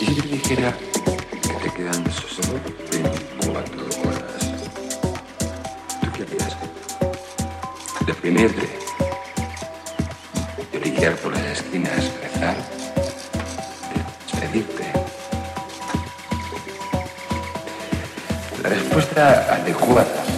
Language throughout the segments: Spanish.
Si yo te dijera que te quedan 64 horas, ¿tú qué harías? ¿Deprimirte? ¿Lloriquear por las esquinas? ¿Rezar? ¿Despedirte? La respuesta adecuada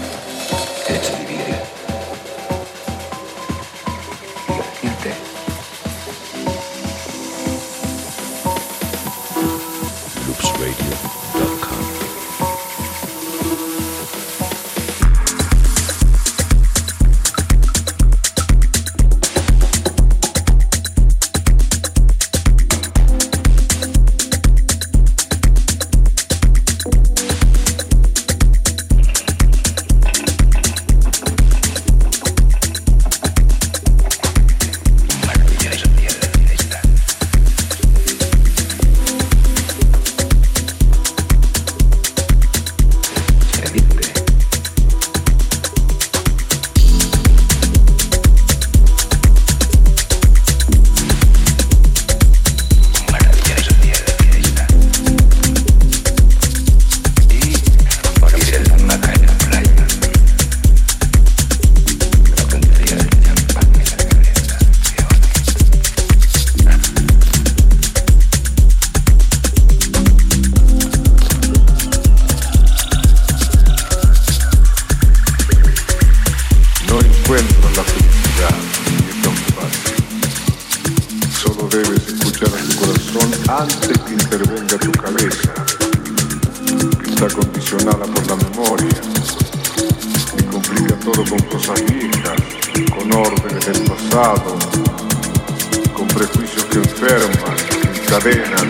las arenas,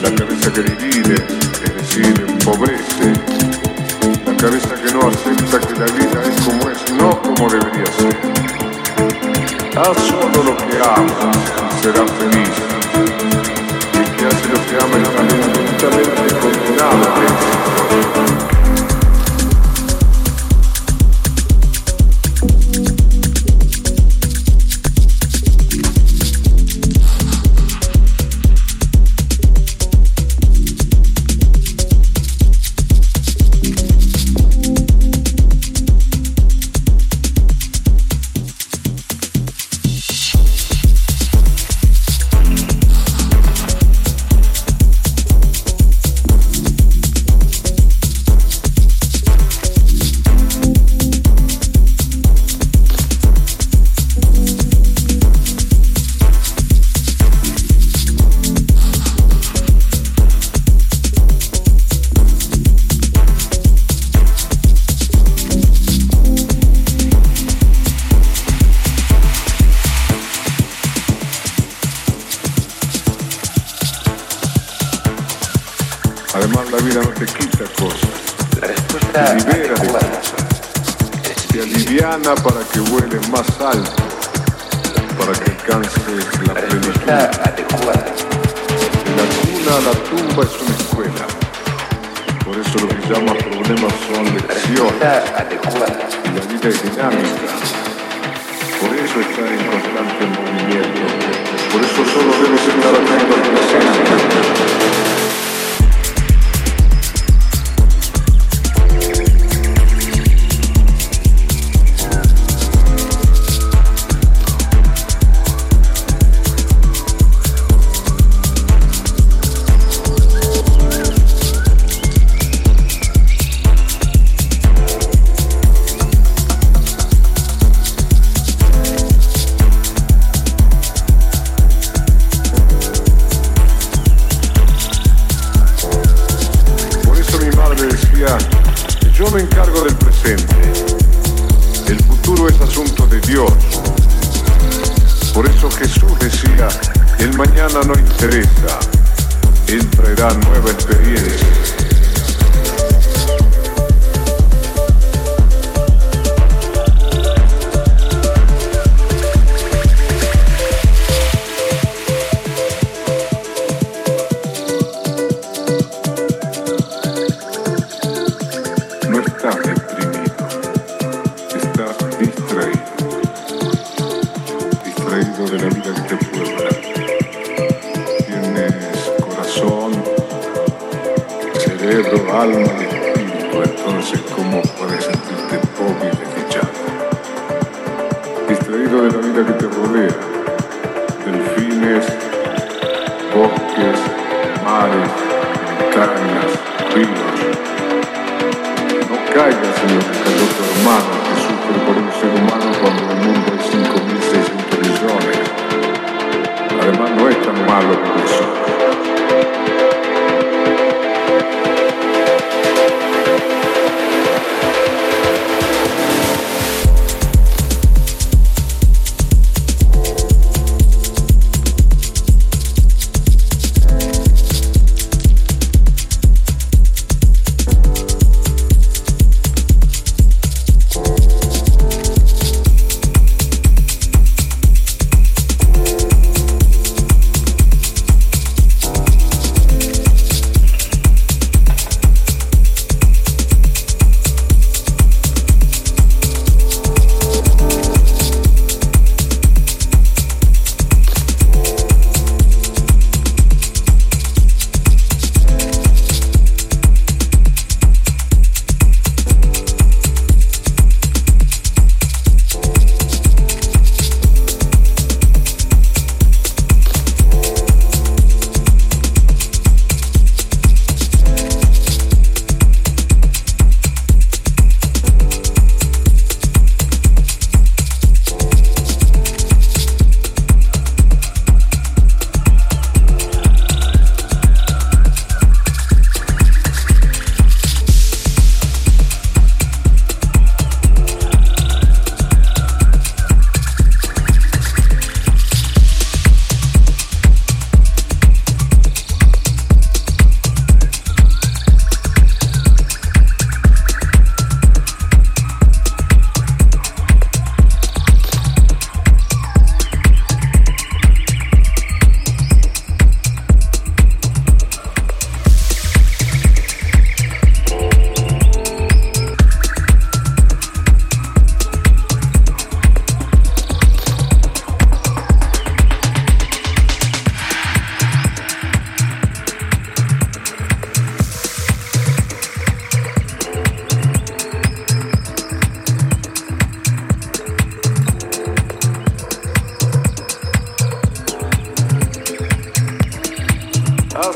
la cabeza que divide, es decir, empobrece, la cabeza que no acepta que la vida es como es, no como debería ser. Haz solo lo que ama, será feliz. El que hace lo que ama es violentamente condenado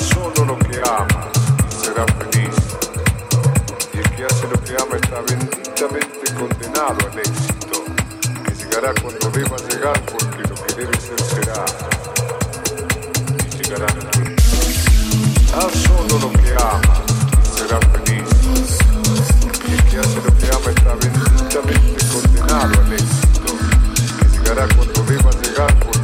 solo lo que ama será feliz. Y el que hace lo que ama está benditamente condenado al éxito, que llegará cuando deba llegar porque lo que debe ser será. Y llegará a la vida. Haz solo lo que ama será feliz. Y el que hace lo que ama está benditamente condenado al éxito, que llegará cuando deba llegar porque